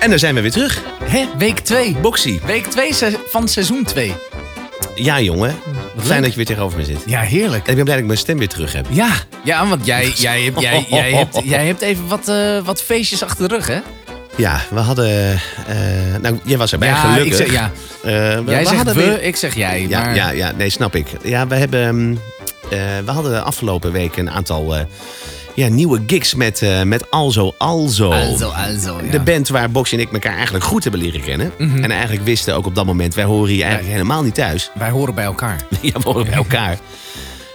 En daar zijn we weer terug. Hè? Week 2. Boxy. Week 2 van seizoen 2. Ja, jongen. Fijn dat je weer tegenover me zit. Ja, heerlijk. En ik ben blij dat ik mijn stem weer terug heb. Ja, ja want jij, jij, hebt- jij, jij, hebt, jij hebt even wat, eh, wat feestjes achter de rug, hè? Ja, we hadden... eh, nou, jij was erbij, ja, gelukkig. Ik zeg, ja. Eh, we, Jij we zegt we, weer- ik zeg jij. Ja, maar... ja, ja, nee, snap ik. Ja, we hebben... eh, we hadden de afgelopen weken een aantal ja, nieuwe gigs met, eh, met Alzo Alzo. Also, ja. De band waar Boxy en ik elkaar eigenlijk goed hebben leren kennen. Mhm. En eigenlijk wisten ook op dat moment, wij horen hier eigenlijk helemaal niet thuis. Wij horen bij elkaar. Ja, we horen bij elkaar.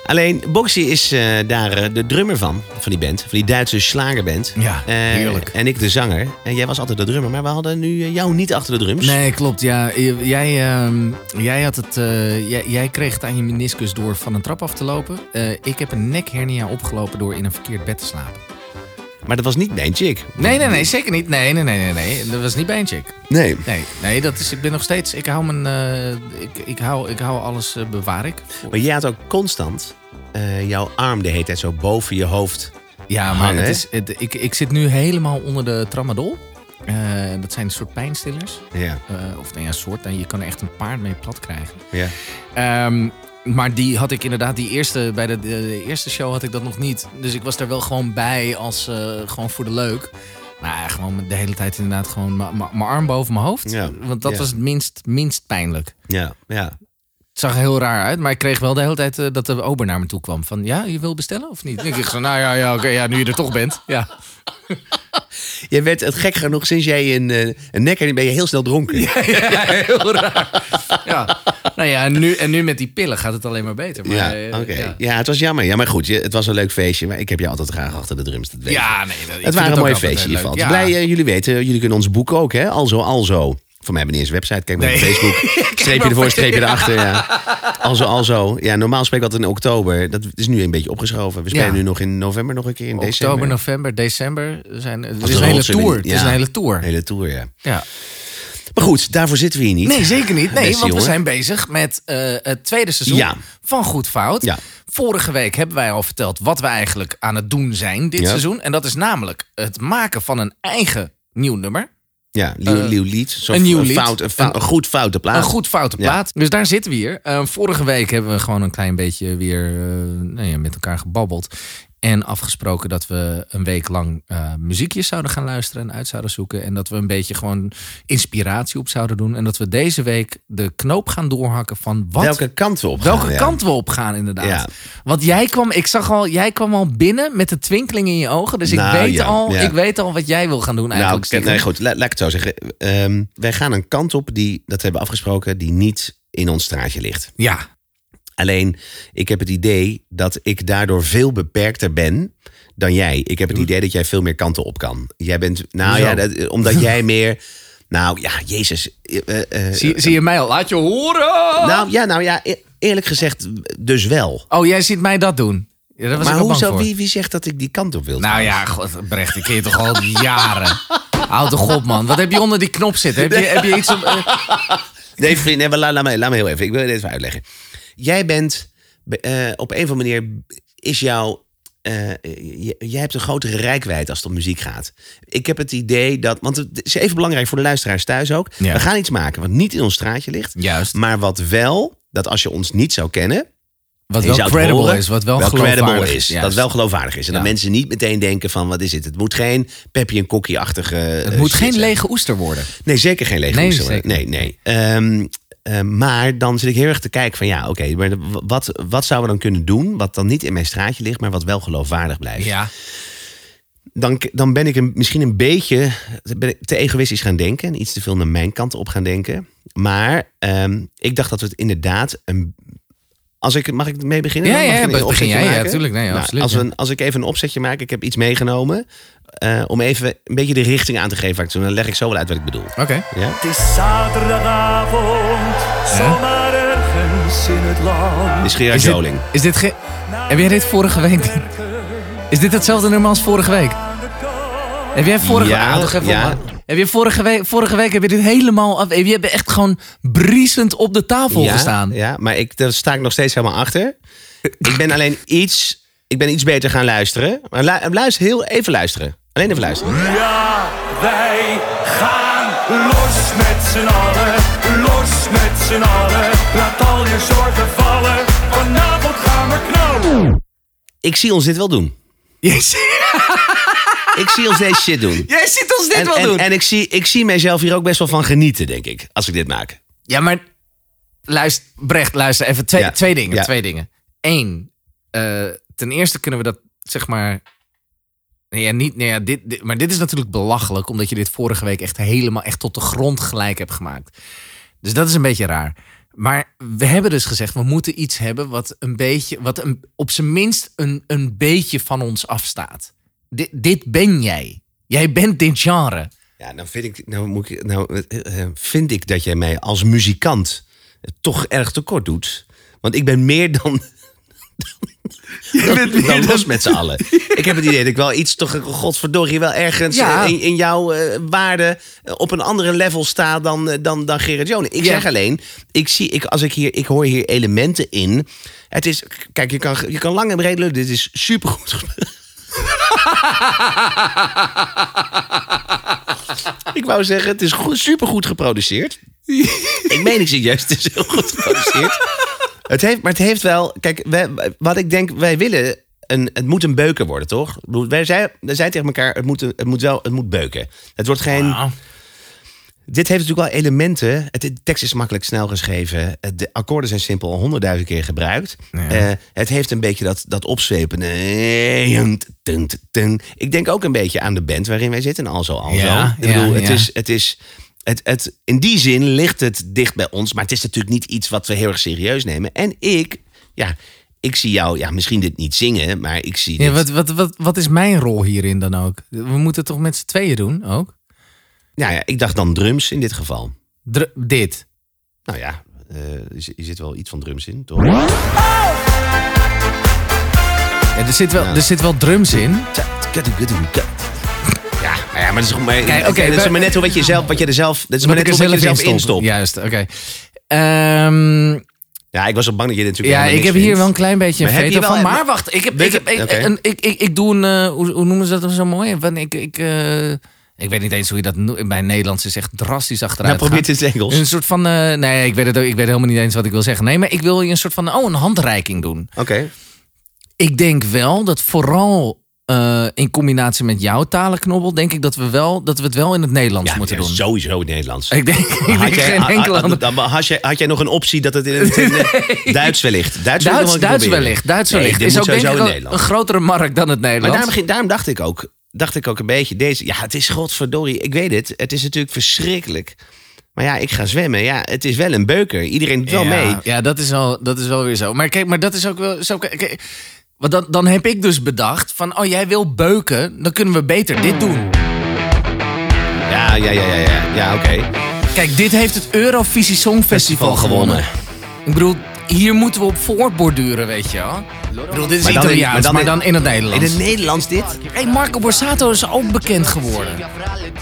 Alleen, Boxy is eh, daar eh, de drummer van, van die band. Van die Duitse slagerband. Ja, Eh, heerlijk. En ik de zanger. En jij was altijd de drummer, maar we hadden nu jou niet achter de drums. Nee, klopt. Ja, jij, ehm, jij, had het, jij, jij kreeg het aan je meniscus door van een trap af te lopen. Ik heb een nekhernia opgelopen door in een verkeerd bed te slapen. Maar dat was niet mijn chick. Nee, nee, nee, zeker niet. Nee, nee, nee, nee, nee. Dat was niet bij een chick. Nee. Nee, nee, dat is, ik ben nog steeds. Ik hou mijn. eh, ik, ik, hou, ik hou alles, eh, bewaar ik. Maar jij had ook constant eh, jouw arm de hele tijd zo boven je hoofd. Ja, maar Hangen, het hè? is, het, ik, ik zit nu helemaal onder de tramadol. Eh, dat zijn een soort pijnstillers. Ja, Eh, of nou ja, soort. En je kan er echt een paard mee plat krijgen. ja. Ehm, maar die had ik inderdaad, die eerste, bij de, de, de eerste show had ik dat nog niet. Dus ik was er wel gewoon bij als eh, gewoon voor de leuk. Maar ja, gewoon de hele tijd inderdaad gewoon mijn arm boven mijn hoofd. Ja, Want dat ja. was het minst, minst pijnlijk. Ja, ja. Het zag er heel raar uit, maar ik kreeg wel de hele tijd eh, dat de ober naar me toe kwam. Van, ja, je wil bestellen of niet? Ik dacht nou ja, ja, oké, ja, nu je er toch bent. Ja, Jij werd het gek genoeg sinds jij een, eh, een nek en ben je heel snel dronken. ja heel raar. Ja. Nou ja, en nu, en nu met die pillen gaat het alleen maar beter. Maar, Ja, eh, oké. ja. Ja. het was jammer. Ja, maar goed, je- het was een leuk feestje. Maar ik heb je altijd graag achter de drums. Dat je. Ja, nee. dat- het waren heel geval. leuk. Blij, jullie weten, jullie kunnen ons boeken ook, hè? Alzo, alzo. Voor mij hebben niet eens een website. Kijk maar Nee. op Facebook. Streepje ervoor, streepje erachter. Ja. Alzo, alzo. Ja, normaal spreken we altijd in oktober. Dat is nu een beetje opgeschoven. We spelen Ja. nu nog in november nog een keer, in Oktober, december. november, december zijn. Het is een hele tour. Het is een hele tour. Een hele tour, ja. Ja. Maar goed, daarvoor zitten we hier niet. Nee, zeker niet. Nee, Beste want we zijn bezig met eh, het tweede seizoen Ja. van Goed Fout. Ja. Vorige week hebben wij al verteld wat we eigenlijk aan het doen zijn dit Ja. seizoen. En dat is namelijk het maken van een eigen nieuw nummer. Ja, nieuw, Eh, nieuw lied. Zo een nieuw lied. Fout, een, fou- Een- een goed foute plaat. Een goed foute Ja. plaat. Dus daar zitten we hier. Eh, vorige week hebben we gewoon een klein beetje weer nou ja, met elkaar gebabbeld. En afgesproken dat we een week lang eh, muziekjes zouden gaan luisteren en uit zouden zoeken. En dat we een beetje gewoon inspiratie op zouden doen. En dat we deze week de knoop gaan doorhakken van wat, Welke kant we op gaan. welke ja. kant we op gaan inderdaad. Ja. Want jij kwam, ik zag al, jij kwam al binnen met de twinkeling in je ogen. Dus ik, Nou, weet ja, al, ik weet al wat jij wil gaan doen Nou, eigenlijk. kijk, nee, goed, laat, laat ik het zo zeggen. Ehm, wij gaan een kant op die, dat hebben we afgesproken, die niet in ons straatje ligt. Ja, Alleen, ik heb het idee dat ik daardoor veel beperkter ben dan jij. Ik heb het idee dat jij veel meer kanten op kan. Jij bent, nou ja, dat, omdat jij meer, nou ja, Jezus. eh, eh, eh, zie, zie je mij al? Laat je horen! nou ja, nou ja, e- eerlijk gezegd, dus wel. Oh, jij ziet mij dat doen. Ja, daar was Maar hoezo, wie, wie zegt dat ik die kant op wil? Nou ja, god, Brecht, ik ken je toch al jaren. Houd toch op, man. Wat heb je onder die knop zitten? Heb je, heb je iets eh, Nee, vriend, nee, maar laat, laat, me, laat me heel even. Ik wil het even uitleggen. Jij bent eh, op een of andere manier is jouw. eh, jij hebt een grotere rijkwijd als het om muziek gaat. Ik heb het idee dat. Want het is even belangrijk voor de luisteraars thuis ook. Ja. We gaan iets maken wat niet in ons straatje ligt. Juist. Maar wat wel, dat als je ons niet zou kennen. Wat wel credible horen, is. Wat wel, wel geloofwaardig is. Juist. Dat wel geloofwaardig is. En Ja. dat mensen niet meteen denken van wat is het? Het moet geen Peppy en Kokkie-achtige. Het eh, moet geen zijn. lege oester worden. Nee, zeker geen lege Nee, oester worden. Nee, nee. Ehm, eh, maar dan zit ik heel erg te kijken van ja, oké, wat, wat zouden we dan kunnen doen wat dan niet in mijn straatje ligt, maar wat wel geloofwaardig blijft? Ja. Dan, dan ben ik een, misschien een beetje ben ik te egoïstisch gaan denken en iets te veel naar mijn kant op gaan denken. Maar ehm, ik dacht dat we het inderdaad een. Als ik, mag ik mee beginnen? Ja? Mag ik begin jij. Ja, maken? tuurlijk. Nee, Nou, absoluut. als, ja. een- als ik even een opzetje maak, ik heb iets meegenomen. eh, om even een beetje de richting aan te geven. Dan leg ik zo wel uit wat ik bedoel. Oké. Ja? Het is zaterdagavond, zomaar ergens in het land. Dit is Gerard Is dit, Joling. is dit ge- Heb jij dit vorige week... Is dit hetzelfde nummer als vorige week? Heb jij vorige Ja, Ah, even ja. op- Heb je vorige week, vorige week heb je dit helemaal af. Je hebt echt gewoon briesend op de tafel ja, gestaan. Ja, maar ik, daar sta ik nog steeds helemaal achter. ik ben alleen iets, ik ben iets beter gaan luisteren. Maar lu- luister, heel even luisteren. Alleen even luisteren. Ja, wij gaan Los met z'n allen, los met z'n allen. Laat al je zorgen vallen, vanavond gaan we knallen. Ik zie ons dit wel doen. Yes. Ik zie ons deze shit doen. Jij ziet ons dit En, wel en, doen. en ik, zie, ik zie mijzelf hier ook best wel van genieten, denk ik. Als ik dit maak. Ja, maar luister, Brecht, luister even. Twee, Ja. twee dingen. Ja. Twee dingen. Eén, eh, ten eerste kunnen we dat zeg maar. Nee, ja, niet, nee, ja, dit, maar dit is natuurlijk belachelijk, omdat je dit vorige week echt helemaal echt tot de grond gelijk hebt gemaakt. Dus dat is een beetje raar. Maar we hebben dus gezegd, we moeten iets hebben wat een beetje, wat een, op zijn minst een, een beetje van ons afstaat. Dit, dit ben jij. Jij bent dit genre. Ja, nou vind ik, nou moet ik, nou, eh, eh, vind ik dat jij mij als muzikant toch erg tekort doet. Want ik ben meer dan, dan los met z'n allen. Ik heb het idee dat ik wel iets, toch, godverdorie, wel ergens Ja. eh, in, in jouw eh, waarde eh, op een andere level sta dan, dan, dan Gerrit Jonen. Ik Ja. zeg alleen, ik, zie, ik, als ik, hier, ik hoor hier elementen in. Het is, kijk, je kan, je kan lang en breed lullen. Dit is supergoed. Ik wou zeggen, het is goed, supergoed geproduceerd. ik meen ik serieus, het is heel goed geproduceerd. Het heeft, maar het heeft wel... Kijk, wij, wat ik denk, wij willen... Een, het moet een beuken worden, toch? Wij zeiden tegen elkaar, het moet, een- het moet wel het moet beuken. Het wordt geen... Dit heeft natuurlijk wel elementen. Het, de tekst is makkelijk snel geschreven. De akkoorden zijn simpel honderdduizend keer gebruikt. Eh, het heeft een beetje dat, dat opzwepende. Ik denk ook een beetje aan de band waarin wij zitten. Alzo, alzo. Ja, Ik bedoel, ja, het is... Het is het, het, in die zin ligt het dicht bij ons. Maar het is natuurlijk niet iets wat we heel erg serieus nemen. En ik, ja, ik zie jou, ja, misschien dit niet zingen, maar ik zie Ja, dit. wat, wat, wat, wat is mijn rol hierin dan ook? We moeten het toch met z'n tweeën doen ook? Ja, ja, ik dacht dan drums in dit geval. Dr- dit. Nou ja, eh, er zit- er zit wel iets van drums in, toch? Ja, er, zit wel, er zit wel drums in. Ja, maar ja, maar dat is maar, Kijk, oké, dat is maar net hoe wat je zelf, wat je er zelf, dat is maar net hoe wat je er zelf in instopt. Ja. Juist, oké. Ehm, ik was al bang dat je dit natuurlijk ja, ik heb hier wel een klein beetje een Maar je veto van. Maar wacht, ik, heb, ik, heb, ik, een- ik, ik, ik doe een... eh, hoe, hoe noemen ze dat dan zo mooi? Ik, ik, eh, ik weet niet eens hoe je dat noemt. Mijn Nederlands is echt drastisch achteruit Nou, probeer het in Engels. Een soort van... eh, nee, ik weet, het, ook- ik weet helemaal niet eens wat ik wil zeggen. Nee, maar ik wil je een soort van... Oh, een handreiking doen. Oké. Ik denk wel dat vooral eh, in combinatie met jouw talenknobbel... denk ik dat we, wel, dat we het wel in het Nederlands Ja, moeten ja, doen. sowieso in het Nederlands. Ik denk, ik Had denk jij, geen had- enkele had- jij, had jij nog een optie dat het in het in, eh, Duits wellicht? Duits, Duits, wel Duits wellicht. Duits Nee, wellicht. dit is ook denk ik in een, Nederland. een grotere markt dan het Maar Nederlands. daarom, ging- daarom dacht ik ook, dacht ik ook een beetje deze. Ja, het is godverdorie. Ik weet het. Het is natuurlijk verschrikkelijk. Maar ja, ik ga zwemmen. Ja, het is wel een beuker. Iedereen doet wel ja, mee. Ja, dat is, wel, dat is wel weer zo. Maar kijk, maar dat is ook wel zo. Kijk, want dan, dan heb ik dus bedacht van, oh jij wil beuken, dan kunnen we beter dit doen. Ja, ja, ja, ja, ja. Ja, oké. Kijk, dit heeft het Eurovisie Songfestival Festival gewonnen. gewonnen. Ik bedoel, hier moeten we op voortborduren, weet je wel. Ik bedoel, dit is Maar dan in- Italiaans, maar maar dan, in- in het In Nederlands. het Nederlands dit? Hey, Marco Borsato is ook bekend geworden.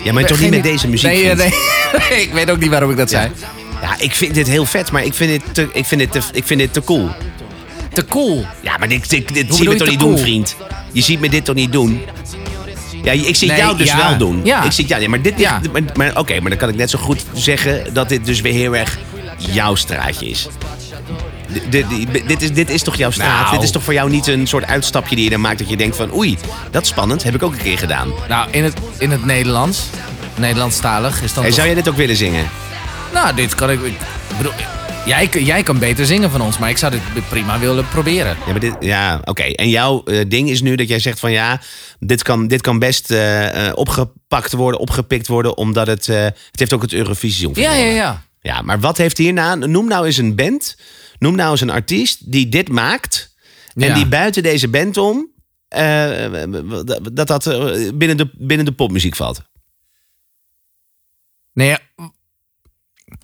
Ja, maar toch niet met deze muziek. Nee, vriend. nee, ik weet ook niet waarom ik dat zei. Ja, ik vind dit heel vet, maar ik vind dit te, ik vind dit te, ik vind dit te cool. Te cool. Ja, maar dit, dit, dit zie je me toch niet cool? doen, vriend? Je ziet me dit toch niet doen? Ja, ik zie Nee, jou dus ja. wel doen. Ja. Ik zie jou, ja, maar dit, Ja. maar, maar, oké, maar dan kan ik net zo goed zeggen dat dit dus weer heel erg jouw straatje is. D- dit, is dit is toch jouw straat? Nou. Dit is toch voor jou niet een soort uitstapje die je dan maakt dat je denkt van oei, dat is spannend, heb ik ook een keer gedaan. Nou, in het, in het Nederlands, Nederlandstalig, is dan Hey, toch- zou jij dit ook willen zingen? Nou, dit kan ik... ik bedoel, jij, jij kan beter zingen van ons, maar ik zou dit prima willen proberen. Ja, maar dit, ja oké. En jouw eh, ding is nu dat jij zegt van ja, dit kan, dit kan best eh, eh, opgepakt worden, opgepikt worden, omdat het, het heeft ook het Eurovisie Ja, ja, ja. Ja, maar wat heeft hierna? Noem nou eens een band. Noem nou eens een artiest die dit maakt. En Ja. die buiten deze band om. dat dat binnen, de, binnen de popmuziek valt. Nee,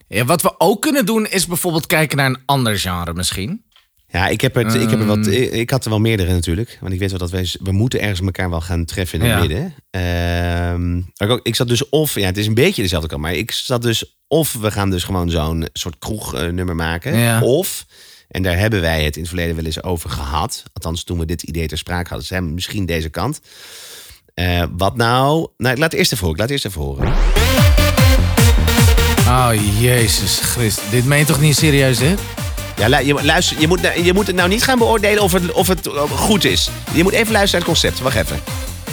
ja. Wat we ook kunnen doen is bijvoorbeeld kijken naar een ander genre misschien. Ja, ik heb, het, ik, heb er wat, Ehm. ik, ik had er wel meerdere natuurlijk. Want ik weet wel dat wij, we moeten ergens elkaar wel gaan treffen in het Ja. midden. Ehm, maar ik, ik zat dus of, ja, het is een beetje dezelfde kant. Maar ik zat dus of we gaan dus gewoon zo'n soort kroegnummer maken. Ja. Of, en daar hebben wij het in het verleden wel eens over gehad. Althans, toen we dit idee ter sprake hadden. Zijn misschien deze kant. Eh, wat nou? Nou, ik laat eerst even horen. Ik laat eerst even horen. Oh, Jezus Christus. Dit meen je toch niet serieus, hè? Ja, lu- je, luister, je, moet, je moet het nou niet gaan beoordelen of het, of het eh, goed is. Je moet even luisteren naar het concept. Wacht even.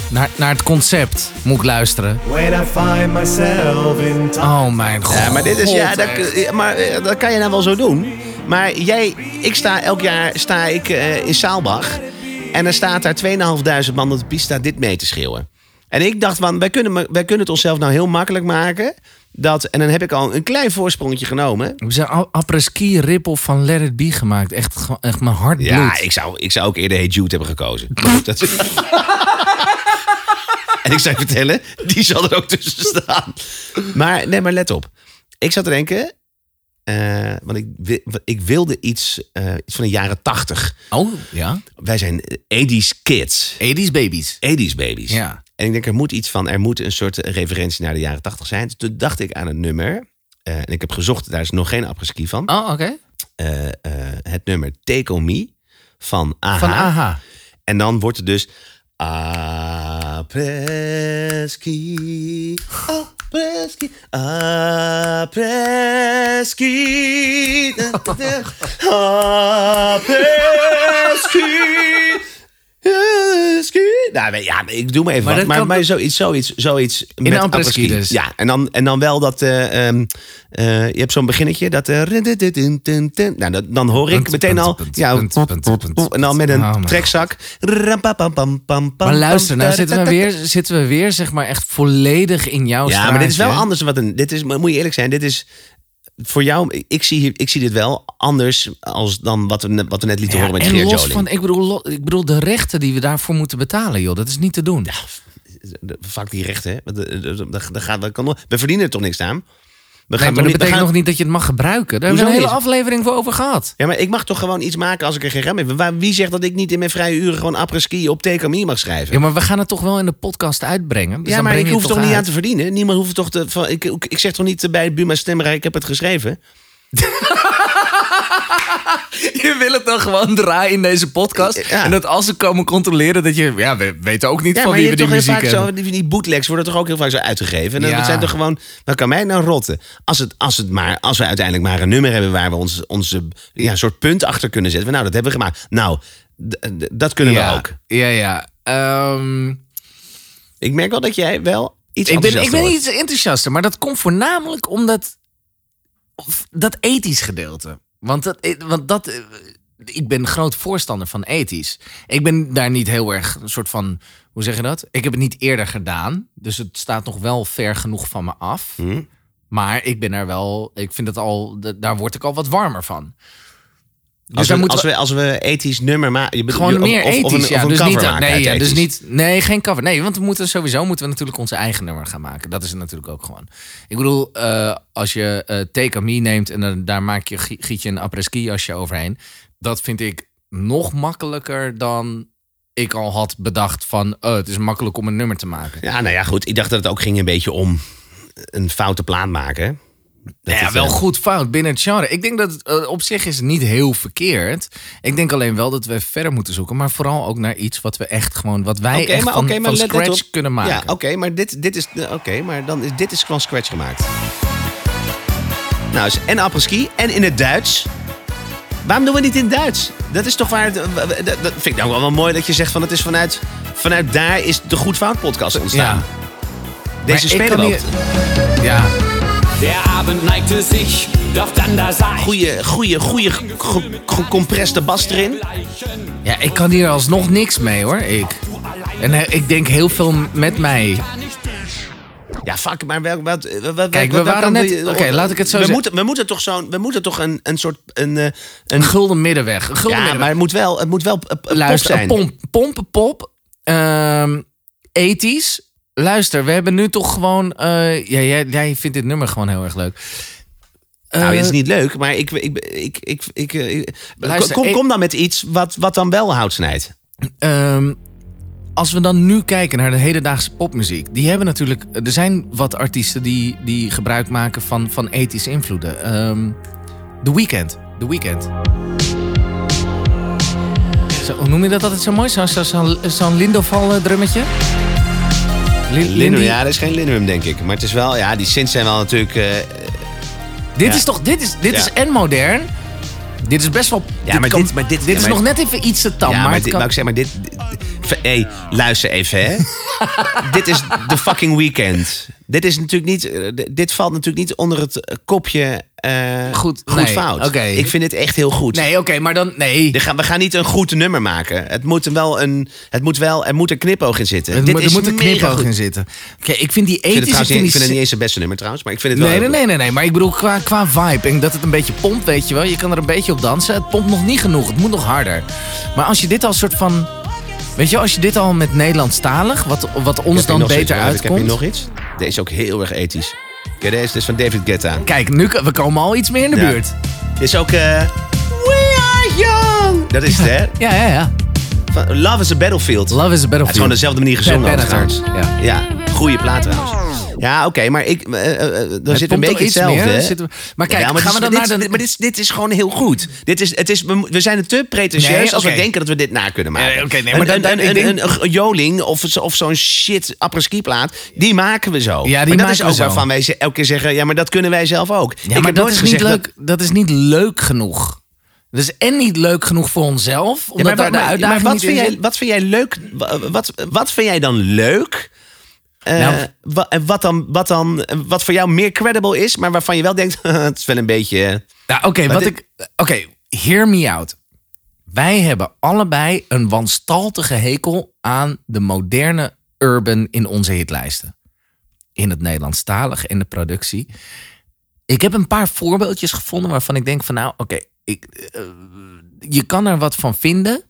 Naar, naar het concept moet ik luisteren. When I find myself in time. Oh, mijn god. Ja, maar dit is, ja, dat, maar eh, dat kan je nou wel zo doen. Maar jij, ik sta elk jaar sta ik, eh, in Saalbach. En dan staat daar 2.500 man op de piste staat dit mee te schreeuwen. En ik dacht van, wij kunnen, wij kunnen het onszelf nou heel makkelijk maken. Dat, en dan heb ik al een klein voorsprongetje genomen. We zijn apres-ski ripple van Let It Be gemaakt. Echt, echt mijn hart. Ja, ik zou, ik zou ook eerder Hey Jude hebben gekozen. Dat- en ik zou je vertellen, die zal er ook tussen staan. Maar, nee, maar let op. Ik zat te denken, eh, want ik, ik wilde iets, eh, iets van de jaren tachtig. Oh, ja. Wij zijn 80s kids. 80s babies. 80s babies. Ja. En ik denk, er moet iets van, er moet een soort referentie naar de jaren tachtig zijn. Dus Toen dacht ik aan een nummer. eh, en ik heb gezocht, daar is nog geen apres-ski van. Oh, oké. Eh, eh, het nummer Take On Me van AHA. Van AHA. En dan wordt het dus... Apreski, apreski, apreski, apreski, apreski. Nou, ja, ik doe maar even Maar wat. Maar, zoiets, zoiets, zoiets met apres-ski dus? Ja, en dan, en dan wel dat... eh, ehm, eh, je hebt zo'n beginnetje, dat... eh, nou, dat- dan hoor ik Punt, meteen punt, al... punt, Ja, en dan met een Oh, trekzak. Maar luister, nou zitten we, weer, zitten we weer zeg maar echt volledig in jouw Ja, maar dit is wel anders. Wat een, dit is, moet je eerlijk zijn, dit is voor jou. Ik zie, ik zie dit wel anders als dan wat we, net- wat we net lieten Ja, horen met en Geert los Joling. van, ik bedoel, lo- ik bedoel, de rechten die we daarvoor moeten betalen, joh, dat is niet te doen. De- Vaak die rechten, hè? Gaat- daar kan We verdienen er toch niks aan. Nee, maar toch dat niet, betekent gaan- nog niet dat je het mag gebruiken. Daar hebben we een hele aflevering voor over gehad. Ja, maar ik mag toch gewoon iets maken als ik er geen mee heb. Wie zegt dat ik niet in mijn vrije uren gewoon apres-ski op TKMI mag schrijven? Ja, maar we gaan het toch wel in de podcast uitbrengen. Dus ja, maar ik hoef het toch niet aan te verdienen? Niemand hoeft toch te... Van, ik, ik zeg toch niet bij Buma Stemmerij, ik heb het geschreven? Je wil het dan gewoon draaien in deze podcast. Ja. En dat als ze komen controleren, dat je... Ja, we weten ook niet Ja, van wie we die toch heel muziek vaak hebben. zo, die, die bootlegs worden toch ook heel vaak zo uitgegeven. En Ja. dat zijn toch gewoon, wat kan mij nou rotten? Als, het, als, het maar, als we uiteindelijk maar een nummer hebben waar we ons, onze ja, soort punt achter kunnen zetten. Nou, dat hebben we gemaakt. Nou, dat kunnen we ook. Ja, ja. Ehm, Ik merk wel dat jij wel iets ik ben, ik ben iets enthousiaster, maar dat komt voornamelijk omdat dat ethisch gedeelte. Want dat, eh, want dat eh, ik ben groot voorstander van ethisch. Ik ben daar niet heel erg een soort van, hoe zeg je dat? Ik heb het niet eerder gedaan, dus het staat nog wel ver genoeg van me af. Hm? Maar ik ben er wel, ik vind het al, daar word ik al wat warmer van. Dus Als, we, moeten als, we, als we ethisch nummer maken. gewoon meer of, ethisch, of een, ja. of dus niet, maken nee, ja, dus niet, nee, geen cover. Nee, want we moeten sowieso moeten we natuurlijk onze eigen nummer gaan maken. Dat is het natuurlijk ook gewoon. Ik bedoel, eh, als je Take On Me neemt en dan, daar maak je, giet je een apres-ski jasje overheen. Dat vind ik nog makkelijker dan ik al had bedacht van, oh, het is makkelijk om een nummer te maken. Ja, nou ja, goed. Ik dacht dat het ook ging een beetje om een foute plaat maken. Dat Nou ja, wel eh, goed fout binnen het genre. Ik denk dat het, eh, op zich is het niet heel verkeerd. Ik denk alleen wel dat we verder moeten zoeken. Maar vooral ook naar iets wat we echt gewoon... Wat wij echt maar, van, maar scratch kunnen maken. Ja, oké, maar dit, dit is. Oké, maar dan is dit is van scratch gemaakt. Nou, is en apres-ski en in het Duits. Waarom doen we niet in het Duits? Dat is toch waar. Dat dat vind ik nou wel, wel mooi dat je zegt van het is vanuit, vanuit daar is de Goed Fout podcast ontstaan. Ja. Deze Maar spelen Ja, Der Abend neigte sich, doch dann da sah Goeie, goeie, goeie ge- gecompreste bas erin. ja, ik kan hier alsnog niks mee hoor, ik. En eh, ik denk heel veel met mij. Ja, fuck, maar welk, wat, wat, wat, Kijk, we wat- waren kan net- oké, laat ik het zo we zeggen. Moeten, we moeten toch zo'n, we moeten toch een, een soort, een, eh, Een een gulden middenweg. Een gulden ja, middenweg. maar het moet wel, het moet wel eh, pop Luister, zijn. een pomp, pompenpop. ehm ethisch. Luister, we hebben nu toch gewoon... eh, ja, jij, jij vindt dit nummer gewoon heel erg leuk. Nou, Eh, het is niet leuk, maar ik, ik, ik, ik, ik, eh, Luister, kom, kom dan met iets wat, wat dan wel hout snijdt. Ehm, als we dan nu kijken naar de hedendaagse popmuziek. Die hebben natuurlijk. Er zijn wat artiesten die, die gebruik maken van, van ethische invloeden. Ehm The Weeknd. The Weeknd. Zo, hoe noem je dat altijd zo mooi? Zo'n zo, zo, zo'n Lindoval drummetje? Lin- Linum, ja, dat is geen Linum, denk ik. Maar het is wel, ja, die synths zijn wel natuurlijk... eh, Dit Ja. is toch, dit is, dit Ja. is en modern. Dit is best wel. Ja, maar kan- dit- maar dit- dit ja, is maar- nog net even iets te tam. ja, maar maar, dit, kan- maar ik zeg maar, dit... dit- dit- hey, luister even, hè. dit is de fucking weekend. Dit is natuurlijk niet... eh, dit valt natuurlijk niet onder het eh, kopje eh, Goed, goed nee, fout. oké. Ik vind het echt heel goed. Nee, oké, maar dan. Nee. We gaan, we gaan niet een goed nummer maken. Het moet wel een, het moet wel, er moet een knipoog in zitten. Er Dit moet, er is moet een knipoog goed. in zitten. Oké, ik vind die Ik vind, het ethische. niet, ik vind het niet eens het beste nummer trouwens, maar ik vind het wel Nee, nee, nee, nee, nee. Maar ik bedoel, qua, qua vibe en dat het een beetje pompt, weet je wel. Je kan er een beetje op dansen. Het pompt nog niet genoeg. Het moet nog harder. Maar als je dit al soort van... Weet je als je dit al met Nederlandstalig, wat, wat ons dan beter Ik heb uitkomt. nog iets. Deze is ook heel erg ethisch. Kijk, deze is van David Guetta. Kijk, nu we komen al iets meer in de Ja. buurt. Dit is ook... eh, We are young! Dat is het, hè? Ja, ja, ja. Van Love is a Battlefield. Love is a Het is battlefield. gewoon dezelfde manier gezongen. Overigens. Ja. Ja, goede plaat trouwens. Ja, oké, maar ik, er Het zit een beetje hetzelfde. meer, we- Maar kijk, Ja, maar gaan dit we dan dit, naar de... Maar dit, is- dit is gewoon heel goed. Dit is, het is, we, zijn te pretentieus Nee, als we denken dat we dit na kunnen maken. Nee, oké, nee, Een- maar dan- een, dan- een, ik een, denk- een, een joling of, of zo'n shit apres-ski plaat, die maken we zo. die maar dat maken is ook zo. waarvan wij ze- elke keer zeggen, ja, maar dat kunnen wij zelf ook. Ja, ik maar dat is, niet leuk, dat... is niet leuk genoeg. Dat is en niet leuk genoeg voor onszelf. Ja, Omdat maar, daar de maar- uitdaging maar wat, vind jij, wat vind jij leuk? wa- Wat, wat vind jij dan leuk? Eh, Nou, wa- wat, dan, wat dan, wat voor jou meer credible is, maar waarvan je wel denkt, het is wel een beetje. Nou, oké, wat dit- ik. Oké, hear me out. Wij hebben allebei een wanstaltige hekel aan de moderne urban in onze hitlijsten. In het Nederlandstalig en de productie. Ik heb een paar voorbeeldjes gevonden waarvan ik denk van nou, oké, ik, eh, je kan er wat van vinden.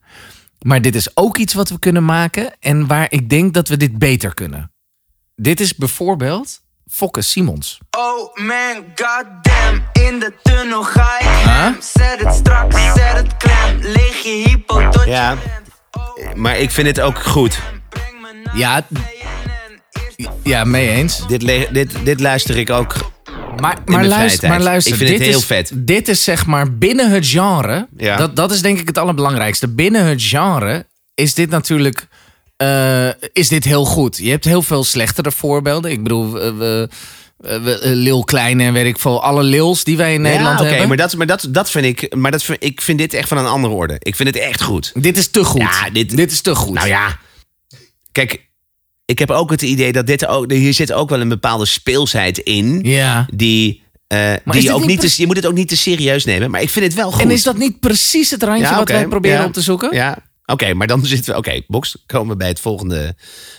Maar dit is ook iets wat we kunnen maken en waar ik denk dat we dit beter kunnen. Dit is bijvoorbeeld Fokke Simons. Oh man, goddamn, in de tunnel ga ik Huh? Zet het strak, zet het klem. Lig je hypo tot Ja. Maar ik vind het ook goed. Ja, ja, mee eens. Dit, dit, dit luister ik ook. Maar, In maar, luister, tijd. maar luister, Ik vind het dit heel is, vet. Dit is zeg maar binnen het genre. Ja. Dat, dat is denk ik het allerbelangrijkste. Binnen het genre is dit natuurlijk. Eh, is dit heel goed. Je hebt heel veel slechtere voorbeelden. Ik bedoel, we, we, eh, Lil Kleine en weet ik veel. Alle Lils die wij in Nederland oké, hebben. maar, dat, maar dat, dat vind ik. Maar dat vind, ik vind dit echt van een andere orde. Ik vind het echt goed. Dit is te goed. Ja, dit- dit is te goed. Nou ja, kijk, ik heb ook het idee dat dit ook. Hier zit ook wel een bepaalde speelsheid in. Ja. Die. eh, die je, ook niet te, je moet het ook niet te serieus nemen, maar ik vind het wel goed. En is dat niet precies het randje Ja, wat wij proberen ja, op te zoeken? Ja, oké, maar dan zitten we. Oké, box, komen we bij het volgende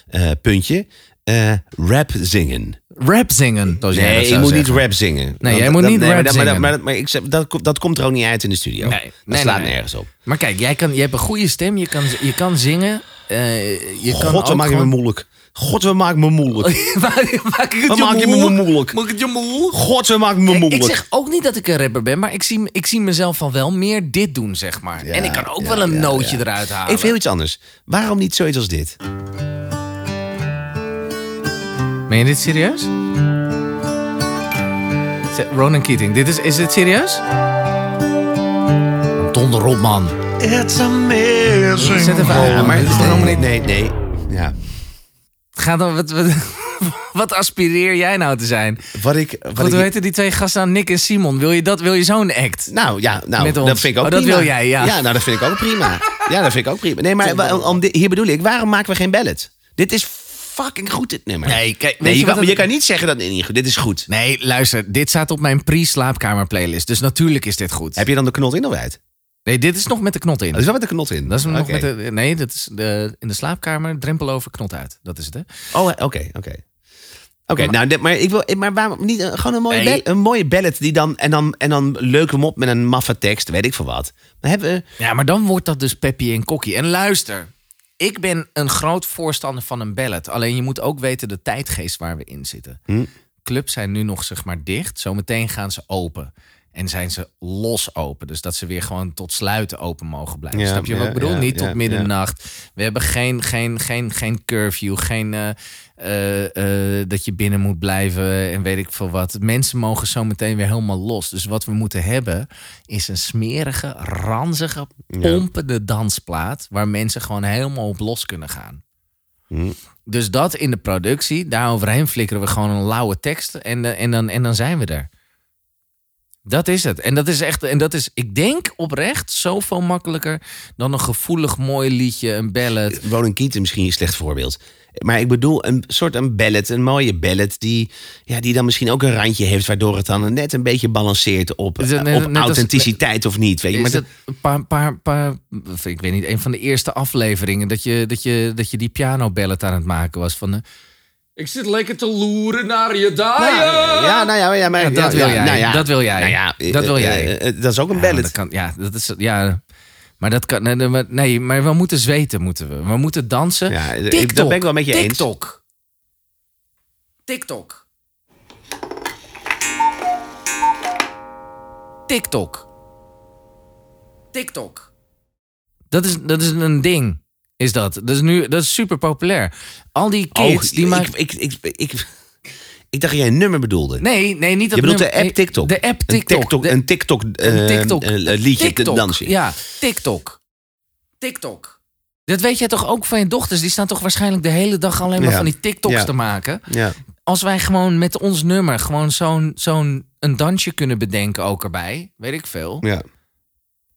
eh, puntje. Eh, rap zingen. Rap zingen. dat Nee, je moet zeggen. niet rap zingen. Want jij moet dat- niet nee, rap dat- maar dat- zingen. Maar, dat- maar ik zeg, dat, komt- dat komt er ook niet uit in de studio. Nee, dat nee, slaat nee. nergens op. Maar kijk, jij, kan, jij hebt een goede stem. Je kan, je kan zingen. eh, je kan God, ook wat maak je me moeilijk. God, maak je me moeilijk. maak ik het Wat maak je me moeilijk? Maak ik het je moeilijk? God, maak je me moeilijk. ik zeg ook niet dat ik een rapper ben, maar ik zie, ik zie mezelf van wel meer dit doen, zeg maar. en ik kan ook ja, wel een ja, nootje ja. eruit halen. Even heel iets anders. Waarom niet zoiets als dit? Ben je dit serieus? Ronan Keating, dit is, is dit serieus? Donder op, man. It's amazing. Zet even aan. maar Dit is helemaal niet... nee, nee. Ja. Ga dan, wat, wat, wat aspireer jij nou te zijn? Wat ik, wat Goed, ik hoe heten die twee gasten aan Nick en Simon? Wil je, dat, wil je zo'n act? Nou ja, nou, Met ons. dat vind ik ook Oh, dat prima. wil jij, ja. nou, dat vind ik ook prima. Ja, dat vind ik ook prima. Nee, maar om, dit- hier bedoel ik, waarom maken we geen ballad? Dit is fucking goed, dit nummer. Nee, kijk, nee, je kan, je kan niet zeggen dat het niet goed Dit is goed. Nee, luister, dit staat op mijn pre-slaapkamer playlist. Dus natuurlijk is dit goed. Heb je dan de knot in of uit? Nee, dit is nog met de knot in. Dat is wel met de knot in. Dat is nog met de, nee, dat is de, in de slaapkamer, drempel over, knot uit. Dat is het, hè? Oh, oké, oké. Oké, nou, maar ik wil, maar waarom niet eh, gewoon een mooie, Nee. een mooie ballad die dan en dan en dan leuk hem op met een maffe tekst, weet ik veel wat. Maar hebben we, Ja, maar dan wordt dat dus Peppy en Kokkie. En luister, ik ben een groot voorstander van een ballad. Alleen je moet ook weten de tijdgeest waar we in zitten. Clubs zijn nu nog zeg maar dicht. Zometeen gaan ze open. En zijn ze los open. Dus dat ze weer gewoon tot sluiten open mogen blijven. Ja, Snap je wat ik bedoel? ja, Niet tot middernacht. We hebben geen, geen, geen, geen curfew. Geen eh, eh, eh, dat je binnen moet blijven. En weet ik veel wat. Mensen mogen zometeen weer helemaal los. Dus wat we moeten hebben is een smerige, ranzige, pompende dansplaat. Waar mensen gewoon helemaal op los kunnen gaan. Dus dat in de productie, daar overheen flikkeren we gewoon een lauwe tekst en, en, dan, en dan zijn we er. Dat is het. En dat is echt, en dat is, ik denk oprecht, zoveel makkelijker dan een gevoelig mooi liedje, een ballad. Ronan Keating misschien een slecht voorbeeld. Maar ik bedoel een soort een ballad, een mooie ballad... die, ja, die dan misschien ook een randje heeft... waardoor het dan net een beetje balanceert op, net- op als- authenticiteit of niet. Weet je? Maar Is het een paar, paar, paar, ik weet niet, een van de eerste afleveringen dat je, dat je, dat je die piano ballad aan het maken was van. Ik zit lekker te loeren naar je daar. Ja, nou ja, ja, maar, Ja, dat wil jij. nou ja. Dat wil jij. Nou ja, Dat wil eh, jij. eh, eh, dat is ook een Ja, ballad. dat kan, ja, dat is, ja, maar dat kan. Nee, nee, maar- we moeten zweten, moeten we. We moeten dansen. Ja, ik- TikTok. dat ben ik wel met je eens. TikTok. TikTok. TikTok. TikTok. Dat is, dat is een ding. Is dat? Is nu dat is super populair. Al die kids oh, die maken. ik, ik, ik, ik, dacht dat jij een nummer bedoelde. Nee, nee, niet dat je bedoelt de app TikTok. De app Een TikTok. Een TikTok, eh, een TikTok. eh, liedje dansen. Ja, TikTok. TikTok. Dat weet jij toch ook van je dochters? Die staan toch waarschijnlijk de hele dag alleen maar van die TikToks te maken. ja. Als wij gewoon met ons nummer gewoon zo'n zo'n een dansje kunnen bedenken ook erbij. Weet ik veel. ja.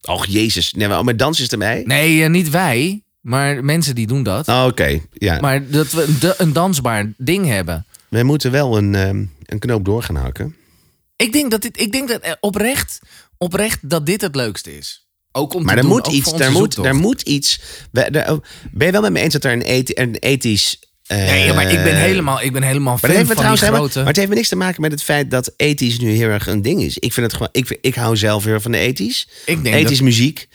Och, jezus. Nee, maar, maar dans is erbij? Nee, eh, niet wij. Maar mensen die doen dat. Oh, Oké, ja. Maar dat we een, een dansbaar ding hebben. We moeten wel een, ehm, een knoop door gaan hakken. Ik denk dat dit, ik denk dat eh, oprecht, oprecht dat dit het leukste is. Ook om Maar te er doen, moet iets, er moet, zoektocht. er moet iets. oh, Ben je wel met me eens dat er een, een ethisch. eh, Nee, maar ik ben helemaal, ik ben helemaal Maar, fan van die grote... maar het heeft me niks te maken met het feit dat ethisch nu heel erg een ding is. Ik vind het gewoon. Ik, ik hou zelf heel van de ethisch. Ik denk ethisch dat- muziek.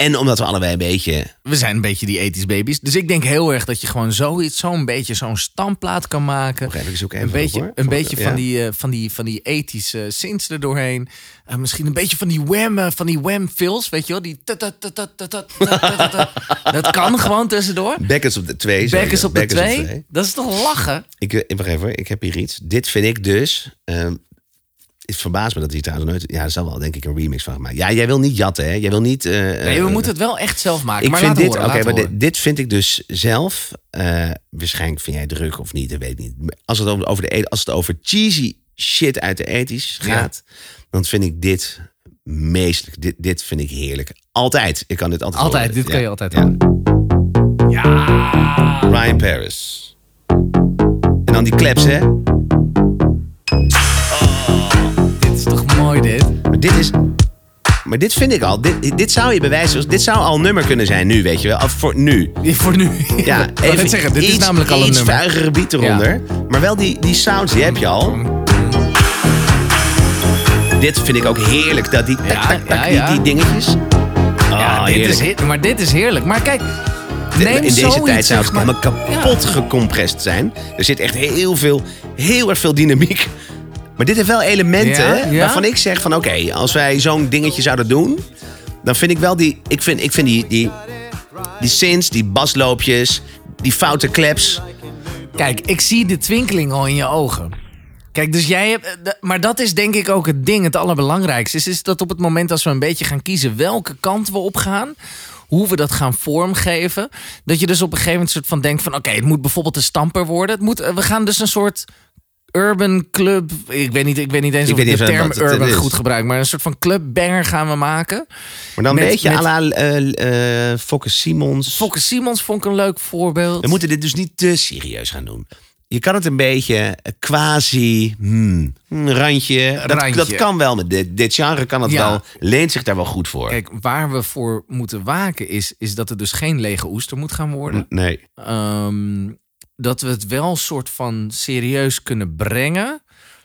En omdat we allebei een beetje... We zijn een beetje die ethisch baby's. Dus ik denk heel erg dat je gewoon zoiets, zo'n beetje zo'n standplaat kan maken. Even zoeken. Een beetje, een beetje van, die, eh, van, die, van die ethische synths er doorheen. Uh, misschien een beetje van die wham, eh, van die wham fills, weet je wel? Die dat kan gewoon tussendoor. Bekkers op de twee. Bekkers op de twee. Dat is toch lachen? Ik, wacht even, ik heb hier iets. Dit vind ik dus ehm, het verbaast me dat hij trouwens nooit. Ja, er zal wel denk ik een remix van gemaakt. Ja, jij wil niet jatten, hè? Jij wil niet. eh, Nee, we eh, moeten het wel echt zelf maken. Ik maar vind dit, oké, maar dit, dit vind ik dus zelf. eh, waarschijnlijk vind jij druk of niet, dat weet ik niet. Als het over, over de, e- als het over cheesy shit uit de ethisch Ja. gaat, dan vind ik dit meestelijk. Dit, dit vind ik heerlijk. Altijd. Ik kan dit altijd. Altijd, horen. dit Ja. kan je altijd Ja. Ja. Ryan Paris. En dan die claps, hè? Dit? Is. Maar dit vind ik al. Dit, dit zou je bewijzen. Dit zou al een nummer kunnen zijn nu, weet je wel. Of voor nu. Voor nu. Ja, net zeggen, dit iets, is namelijk al een iets nummer. vuigere beat eronder. Maar wel die, die sounds, die heb je al. Dit vind ik ook heerlijk. Dat die, tak, Ja, tak, tak, ja, die- ja. Die, dingetjes. Ja, Oh, dit is, heerlijk. heer- maar dit is heerlijk. Maar kijk, in deze zoiets, tijd zou het zeg maar. kapot gecompressed zijn. Er zit echt heel veel, heel erg veel dynamiek. Maar dit heeft wel elementen Ja, hè, ja. waarvan ik zeg van oké, als wij zo'n dingetje zouden doen, dan vind ik wel die, ik vind, ik vind die, die, die synths, die basloopjes, die foute claps. Kijk, ik zie de twinkeling al in je ogen. Kijk, dus jij hebt. eh, Maar dat is denk ik ook het ding, het allerbelangrijkste. Is, is dat op het moment als we een beetje gaan kiezen welke kant we op gaan. Hoe we dat gaan vormgeven. Dat je dus op een gegeven moment soort van denkt van... Oké, het moet bijvoorbeeld een stamper worden. Het moet, eh, we gaan dus een soort urban club... Ik weet niet, ik weet niet eens Ik of ik de term urban is. goed gebruik. Maar een soort van clubbanger gaan we maken. Maar dan Met- een beetje met- à la eh, eh, Fokke Simons. Fokke Simons vond ik een leuk voorbeeld. We moeten dit dus niet te serieus gaan doen. Je kan het een beetje quasi, hmm, een randje. Dat, Randje. dat kan wel. Met dit, dit genre kan het Ja. wel. Leent zich daar wel goed voor. Kijk, waar we voor moeten waken is, is dat het dus geen lege oester moet gaan worden. Nee. Ehm, dat we het wel soort van serieus kunnen brengen.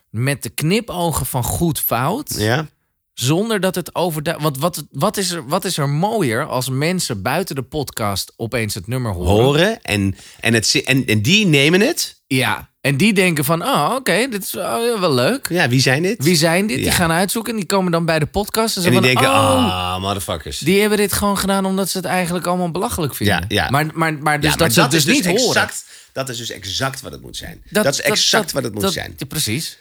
Met de knipogen van goed fout. Ja? Zonder dat het overduidelijk. Want wat, wat, is er, wat is er mooier als mensen buiten de podcast opeens het nummer horen? Horen. En, en, het, en, en die nemen het. Ja. En die denken van, oh oké, dit is oh, wel leuk. Ja, wie zijn dit? Wie zijn dit? Die gaan uitzoeken en die komen dan bij de podcast. En, en ze die van, denken, oh, ah, motherfuckers. Die hebben dit gewoon gedaan omdat ze het eigenlijk allemaal belachelijk vinden. Ja, ja. Maar, maar, maar dus ja, dat ze het dus is niet horen. Dat is dus exact wat het moet zijn. Dat, is exact wat het moet dat- zijn. precies.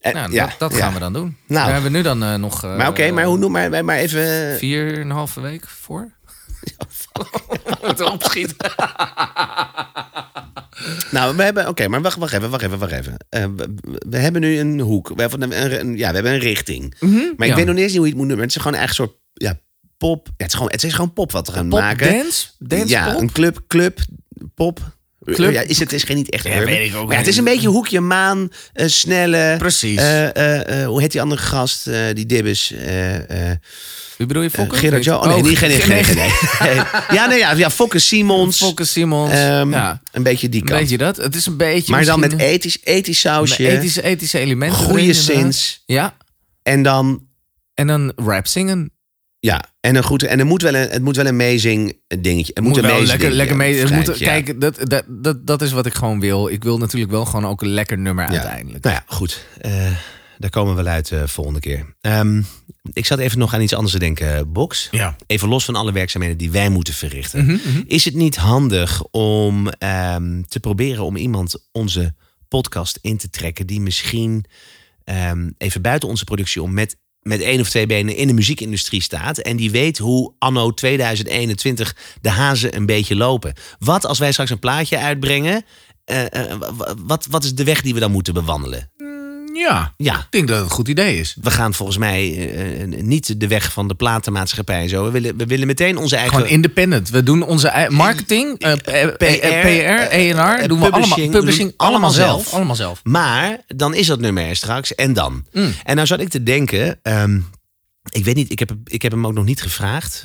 En- Nou, ja, dat gaan we dan doen. Nou. we hebben nu dan eh, nog eh, Maar oké, maar hoe noem maar, maar even. vier en een halve week voor. Moeten opschieten. Nou, we hebben. Oké, maar wacht, wacht even, wacht even, wacht even. Eh, we, we hebben nu een hoek. We hebben een, een- ja, we hebben een richting. Maar ik Mhm. Ja. weet nog niet eens hoe je het moet noemen. Het is gewoon echt een soort ja, pop. Ja, het, is gewoon, het is gewoon pop wat we gaan Pop, maken. dance? Dance ja, pop? een club, club, pop. Club? Ja, is het is geen niet echt Ja, weet ik ook Maar ja, het is een beetje hoekje maan, eh, snelle. Precies. eh, eh, hoe heet die andere gast? die dibbes. Wie bedoel je, eh, Fokke? Gerard Jo. Oh, nee, niet, geen, geen, geen, geen, nee. Ja, nee, ja, ja Fokke Simons. Fokke Simons. Ehm, ja, Een beetje die kant. beetje dat. Het is een beetje maar dan met ethisch, ethisch sausje. een ethische, ethische elementen. goede synths. Ja, En dan, en dan rap zingen. Ja, en een goed, en er moet wel een, het moet wel een amazing dingetje. Het moet, Moet een wel lekker, lekker mee. het moet, ja. Kijk, dat, dat, dat, dat is wat ik gewoon wil. Ik wil natuurlijk wel gewoon ook een lekker nummer Ja. uiteindelijk. Nou ja, goed. Eh, daar komen we wel uit de volgende keer. Ehm, ik zat even nog aan iets anders te denken, Box. Ja. Even los van alle werkzaamheden die wij moeten verrichten. Mhm, Is het niet handig om ehm, te proberen om iemand onze podcast in te trekken... die misschien ehm, even buiten onze productie om met, met één of twee benen in de muziekindustrie staat... en die weet hoe anno 2021 de hazen een beetje lopen. Wat als wij straks een plaatje uitbrengen... eh, eh, wa- wa- wat, wat is de weg die we dan moeten bewandelen? Ja, Ja, ik denk dat het een goed idee is. we gaan volgens mij eh, niet de weg van de platenmaatschappij en zo. We willen, we willen meteen onze eigen... Gewoon independent. We doen onze ei- marketing, eh, eh, PR, ENR, eh, doen we allemaal, publishing, allemaal zelf. Allemaal zelf. Maar dan is dat nummer er straks en dan. Mm. En nou zat ik te denken... ehm, ik weet niet, ik heb, ik heb hem ook nog niet gevraagd.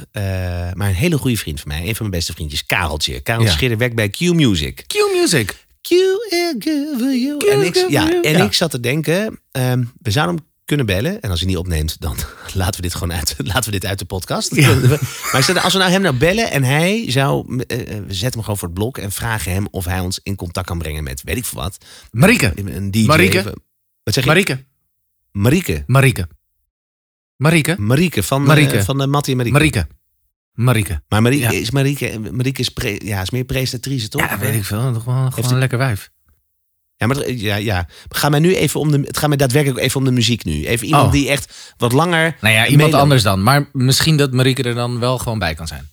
maar een hele goede vriend van mij, een van mijn beste vriendjes, Kareltje. Karel Ja. Werkt bij Q Music. Q Music. You. En ik, ja, en Ja. ik zat te denken, ehm, we zouden hem kunnen bellen. En als hij niet opneemt, dan laten we dit gewoon uit, laten we dit uit de podcast. Maar ik zei, als we nou hem nou bellen en hij zou, eh, eh, we zetten hem gewoon voor het blok en vragen hem of hij ons in contact kan brengen met, weet ik veel wat, Marieke. een DJ. Marieke. Wat zeg je? Marieke. Marieke. Marieke. Marieke. Marieke van, Marieke. eh, van de Mattie en Marieke. Marieke. Marieke. Maar Marieke Ja. is, Marieke, Marieke is, pre- ja, is meer prestatrice, toch? Ja, weet ik veel. Toch wel gewoon Heeft een lekker wijf. Ja, maar ja, ja. Gaat mij nu even om de, het gaat mij daadwerkelijk ook even om de muziek nu. Even iemand Oh. die echt wat langer. Nou ja, iemand anders dan. Maar misschien dat Marieke er dan wel gewoon bij kan zijn.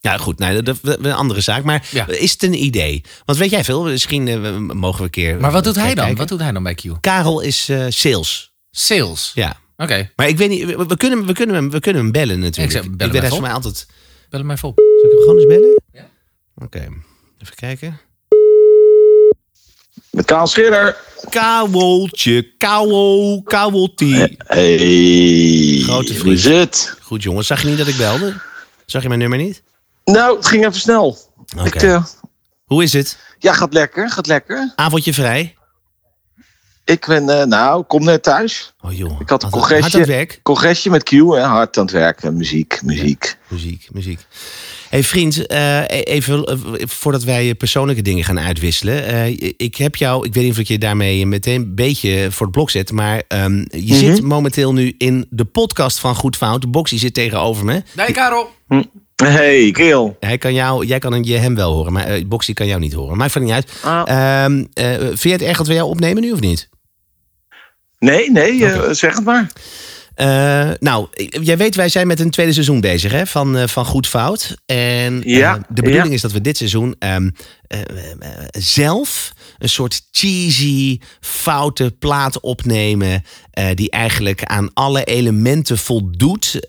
Ja, goed, nee, dat is een andere zaak. Maar Ja. is het een idee? Want weet jij veel? Misschien eh, mogen we een keer. Maar wat doet hij dan? kijken. Wat doet hij dan bij Q? Karel is eh, sales. Sales. Ja. Oké, Maar ik weet niet, we, we kunnen, we, kunnen hem, we kunnen hem bellen natuurlijk. Ik zeg, bel hem weet hij even voor op. mij altijd. bel hem even op. Zal ik hem gewoon eens bellen? Ja. Oké, even kijken. Met Kaal Schiller. Kouweltje, kauwel, kauweltie. Hey, Grote hoe vriend. is het? Goed jongens, zag je niet dat ik belde? Zag je mijn nummer niet? Nou, het ging even snel. Oké. Ik, eh, Hoe is het? ja, gaat lekker, gaat lekker. Avondje vrij? Ik ben, eh, nou, kom net thuis. Oh joh. Ik had een congresje. Hard aan het werk? Congresje met Q, hè, hard aan het werken. Muziek, muziek. Muziek, muziek. hey vriend, eh, even eh, voordat wij persoonlijke dingen gaan uitwisselen. eh, ik heb jou, ik weet niet of ik je daarmee meteen een beetje voor het blok zet. Maar ehm, je Mhm. zit momenteel nu in de podcast van Goed Fout. Boxy zit tegenover me. Nee, Karel. Hey, Keel. Hij kan jou, jij kan je hem wel horen, maar eh, Boxy kan jou niet horen. Maakt van niet uit. Ah. Ehm, eh, vind je het erg dat we jou opnemen nu of niet? Nee, nee, eh, zeg het maar. Eh, nou, jij weet, wij zijn met een tweede seizoen bezig hè, van, eh, van Goed Fout. En de bedoeling ja. is dat we dit seizoen ehm, eh, eh, eh, zelf een soort cheesy, foute plaat opnemen. die eigenlijk aan alle elementen voldoet.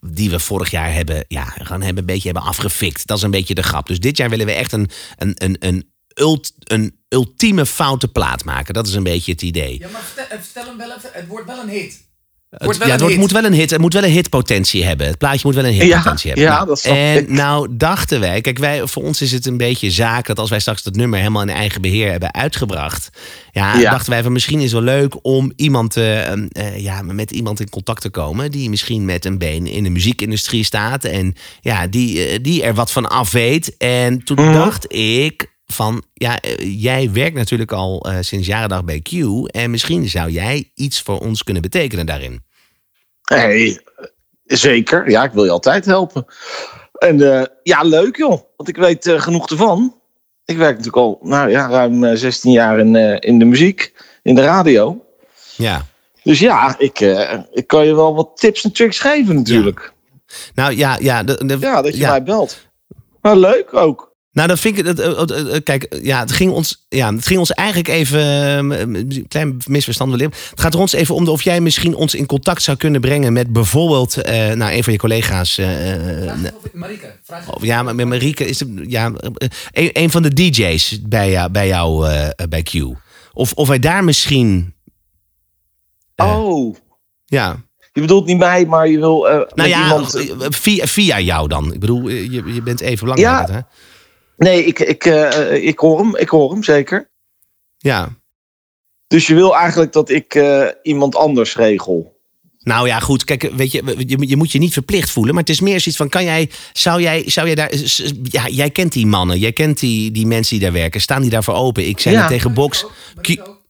die we vorig jaar hebben, ja, gewoon hebben, een beetje hebben afgefikt. Dat is een beetje de grap. Dus dit jaar willen we echt een, een, een, een, ult, een ultieme foute plaat maken. Dat is een beetje het idee. Ja, maar vertel, hem wel even. Het wordt wel een hit. Het, ja, het wordt- moet wel een hit. Het moet wel een hitpotentie hebben. Het plaatje moet wel een Ja, hitpotentie hebben. ja, Nou, dat snap en ik. nou dachten wij, kijk, wij, voor ons is het een beetje zaak dat als wij straks dat nummer helemaal in eigen beheer hebben uitgebracht, ja, Ja. dachten wij van misschien is het wel leuk om iemand, eh, eh, eh, ja, met iemand in contact te komen die misschien met een been in de muziekindustrie staat en ja, die, eh, die er wat van af weet. En toen Mhm. dacht ik van, ja, eh, jij werkt natuurlijk al eh, sinds jaren dag bij Q en misschien zou jij iets voor ons kunnen betekenen daarin. Hey, zeker. Ja, ik wil je altijd helpen. En eh, ja, leuk joh. Want ik weet eh, genoeg ervan. Ik werk natuurlijk al nou, ja, ruim eh, 16 jaar in, eh, in de muziek, in de radio. Ja. Dus ja, ik, eh, ik kan je wel wat tips en tricks geven natuurlijk. Nou ja, ja, de, de- Ja, dat je ja. mij belt. Maar leuk ook. Nou, dat vind ik. Dat, eh, eh, eh, kijk, ja, het ging ons, ja, het ging ons eigenlijk even. een klein misverstand wellicht. Het gaat er ons even om de- of jij misschien ons in contact zou kunnen brengen met bijvoorbeeld. eh, nou, een van je collega's. eh, eh, Marike, vraag of ja, maar met Marieke is het. Ja, een, een van de DJ's bij, jou- bij jou eh, bij Q. Of, of wij daar misschien. Oh, Ja. je bedoelt niet mij, maar je wil eh, Nou met ja, iemand... via, via jou dan. Ik bedoel, je, je bent even Ja. belangrijk. Hè? Nee, ik, ik, eh, ik hoor hem. Ik hoor hem, zeker. Ja. Dus je wil eigenlijk dat ik eh, iemand anders regel. Nou ja, goed. Kijk, weet je, je, je moet je niet verplicht voelen. Maar het is meer zoiets van: kan jij, zou jij, zou jij daar. Ja, jij kent die mannen, jij kent die, die mensen die daar werken. Staan die daarvoor open? Ik zei Ja. tegen Box.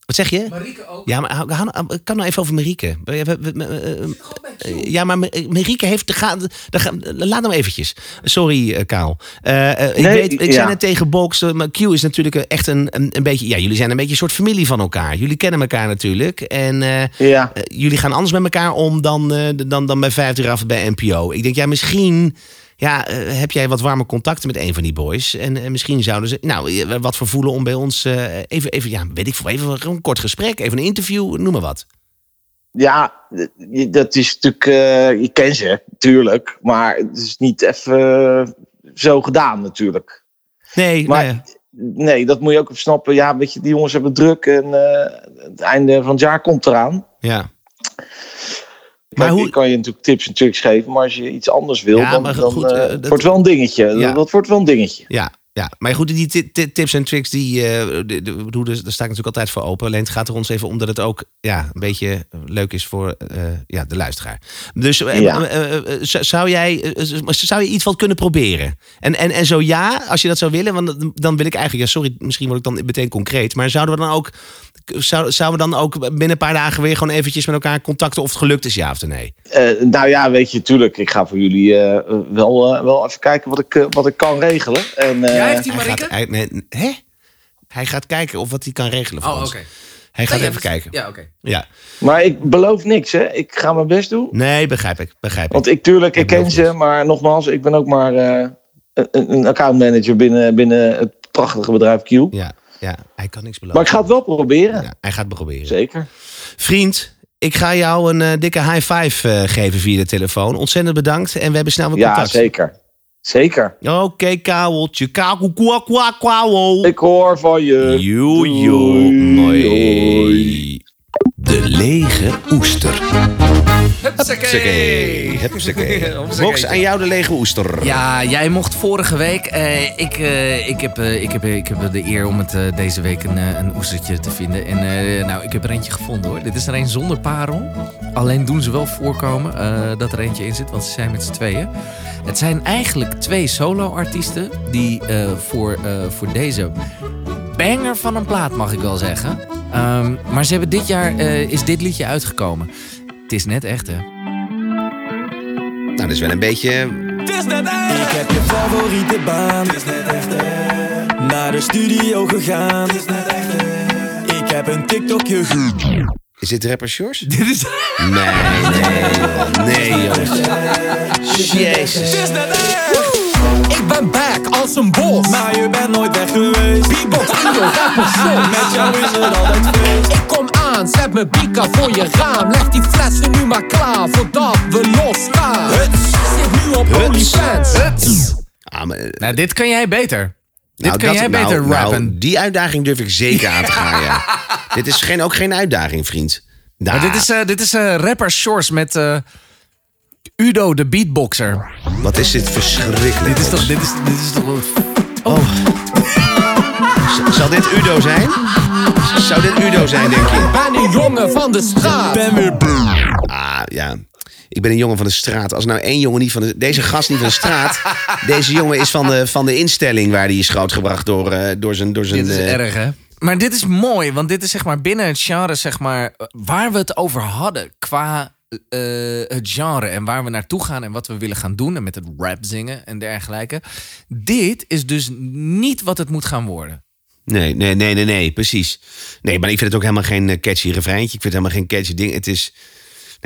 Wat zeg je? Marieke ook. Ja, maar hou- ik kan nou even over Marieke. We- we- we- eh, eh, Ja, maar Ma- Marieke heeft... Ga, ga, ga- laat hem eventjes. Sorry, eh, Kaal. Eh, eh, ik Nee, weet, ik ja. zei net tegen Box... eh, maar Q is natuurlijk echt een, een, een beetje... Ja, jullie zijn een beetje een soort familie van elkaar. Jullie kennen elkaar natuurlijk. En eh, Ja. eh, jullie gaan anders met elkaar om dan, eh, dan, dan bij 5 uur af bij NPO. Ik denk, ja, misschien... Ja, eh, heb jij wat warme contacten met een van die boys? En eh, misschien zouden ze, nou, eh, wat voor voelen om bij ons eh, even, even, ja, weet ik veel, even een kort gesprek, even een interview, noem maar wat. Ja, dat is natuurlijk... je kent ze, tuurlijk. Maar het is niet even zo gedaan, natuurlijk. Nee, Maar-. Nee, dat moet je ook op snappen. Ja, weet je, die jongens hebben druk en het einde van het jaar komt eraan. ja. Maar hoe-. Ik kan je natuurlijk tips en tricks geven, maar als je iets anders wil, Ja, dan, dan goed, eh, eh, dat- wordt het wel een dingetje. Ja. Dat wordt wel een dingetje. Ja, ja, maar goed, die ti- ti- tips en tricks, die, eh, de, dus, daar sta ik natuurlijk altijd voor open. Alleen het gaat er ons even om dat het ook ja, een beetje leuk is voor eh, ja, de luisteraar. Dus eh, Ja. zou- jij, zou je iets wat kunnen proberen? En, en, en zo ja, als je dat zou willen, want dan- wil ik eigenlijk, ja, sorry, misschien word ik dan meteen concreet, maar zouden we dan ook, zou, zouden we dan ook binnen een paar dagen weer gewoon eventjes met elkaar contacten of het gelukt is, ja of nee? Nou ja, weet je, tuurlijk. Ik ga voor jullie wel, wel even kijken wat ik, wat ik kan regelen. En, eh, Heeft die Hij gaat, hij, nee, hè? hij gaat kijken of wat hij kan regelen voor Oh, ons. oké. Hij gaat Nee, even ja, kijken. Ja, oké. Ja. Maar ik beloof niks, hè. Ik ga mijn best doen. Nee, begrijp ik. Begrijp ik. Want ik, tuurlijk, ik ken ze, niks. maar nogmaals, ik ben ook maar eh, een, een accountmanager binnen, binnen het prachtige bedrijf Q. Ja, ja, hij kan niks Maar beloven. ik ga het wel proberen. Ja, hij gaat proberen. Zeker. Vriend, ik ga jou een eh, dikke high five eh, geven via de telefoon. Ontzettend bedankt en we hebben snel weer Ja, contact. zeker. Zeker. Oké, kauweltje. Kauwel, kwa, kwa, kwauwel. Ik hoor van je. Joe, joe. De lege oester. Hupsakee. Hupsakee. Hupsakee. Box aan jou de lege oester. Ja, jij mocht vorige week. eh, ik, eh, ik, heb, eh, ik, heb, ik heb de eer om het eh, deze week een, een oestertje te vinden. En eh, nou, ik heb er eentje gevonden hoor. Dit is er een zonder parel. Alleen doen ze wel voorkomen eh, dat er eentje in zit, want ze zijn met z'n tweeën. Het zijn eigenlijk twee solo-artiesten die eh, voor, eh, voor deze banger van een plaat, mag ik wel zeggen. Ehm, maar ze hebben dit jaar eh, is dit liedje uitgekomen. Het is net echt, hè? Nou, dat is wel een beetje... Ik heb je favoriete baan. Naar de studio gegaan. Ik heb een TikTokje ge... Is dit rapper Shores? Dit is... Nee, nee, joh. nee, jongens. Jezus. Ik ben back als een bos. Maar je bent nooit weg geweest. Beatbox, Udo, rapper, soul. Met jou is het altijd feest. Ik kom aan, zet mijn bika voor je raam. Leg die flessen nu maar klaar, voordat we losgaan. Huts. Zit nu op Huts. OnlyFans. Ah, maar, eh, Nou, dit kan jij beter. Dit nou, kan dat- jij nou, beter nou, rappen. die uitdaging durf ik zeker aan te gaan, ja. dit is geen, ook geen uitdaging, vriend. Nou, Maar dit is, eh, dit is eh, rapper Shores met eh, Udo de beatboxer. Wat is dit verschrikkelijk. Dit is toch... Dit is, dit is toch Z- Zal dit Udo zijn? Zou dit Udo zijn, denk je? Ben een jongen van de straat. Ben weer Ah, ja. Ik ben een jongen van de straat. Als nou één jongen niet van de... Deze gast niet van de straat. Deze jongen is van de, van de instelling waar hij is grootgebracht door, eh, door zijn... Door zijn Dit is eh, erg, hè? Maar dit is mooi, want dit is zeg maar binnen het genre, zeg maar, waar we het over hadden qua eh, het genre en waar we naartoe gaan en wat we willen gaan doen en met het rap zingen en dergelijke. Dit is dus niet wat het moet gaan worden. Nee, nee, nee, nee, nee, precies. Nee, maar ik vind het ook helemaal geen eh, catchy refreintje. Ik vind het helemaal geen catchy ding. Het is...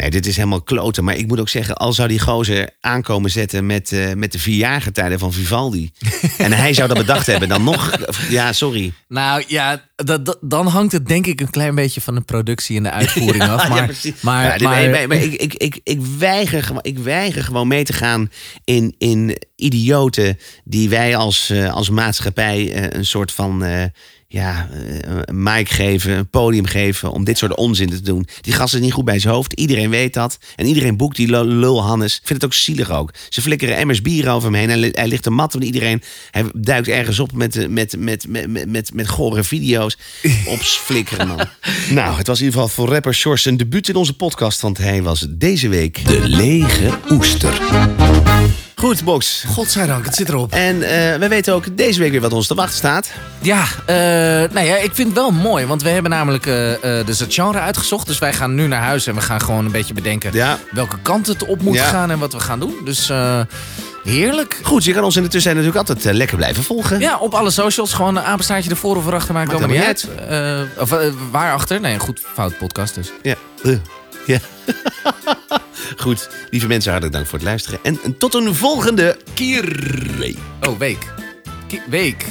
Nee, dit is helemaal kloten. Maar ik moet ook zeggen, al zou die gozer aankomen zetten met, eh, met de vierjaargetijden van Vivaldi. en hij zou dat bedacht hebben, dan nog. Ja, sorry. Nou ja, dat, dat- dan hangt het denk ik een klein beetje van de productie en de uitvoering af. Maar, ja, maar, Ja, dit- maar- maar- maar ik, ik, ik, ik, weiger, gewoon- ik weiger gewoon mee te gaan in, in idioten die wij als, eh, als maatschappij eh, een soort van. Ja, eh, een mic geven, een podium geven om dit soort onzin te doen. Die gast is niet goed bij zijn hoofd. Iedereen weet dat. En iedereen boekt die lul- Hannes. Ik vind het ook zielig ook. Ze flikkeren emmers bier over hem heen. Hij, li- hij ligt een mat van iedereen. Hij duikt ergens op met, eh, met, met, met, met, met, met gore video's. Op flikkeren, man. nou, het was in ieder geval voor rapper Sjors een debuut in onze podcast. Want hij was deze week de lege oester. Goed, Box. Godzijdank, het zit erop. En eh we weten ook deze week weer wat ons te wachten staat. Ja, eh, nou ja, ik vind het wel mooi. Want we hebben namelijk eh, eh, dus het genre uitgezocht. Dus wij gaan nu naar huis en we gaan gewoon een beetje bedenken Ja. welke kant het op moet Ja. gaan en wat we gaan doen. Dus eh, heerlijk. Goed, je kan ons in de tussentijd natuurlijk altijd lekker blijven volgen. Ja, op alle socials. Gewoon een apenstaartje ervoor of erachter maakt allemaal niet uit. Eh, of waarachter? Nee, goed, fout podcast dus. Ja. Ja. Goed, lieve mensen, hartelijk dank voor het luisteren. En, tot een volgende keer. Oh, week. Week.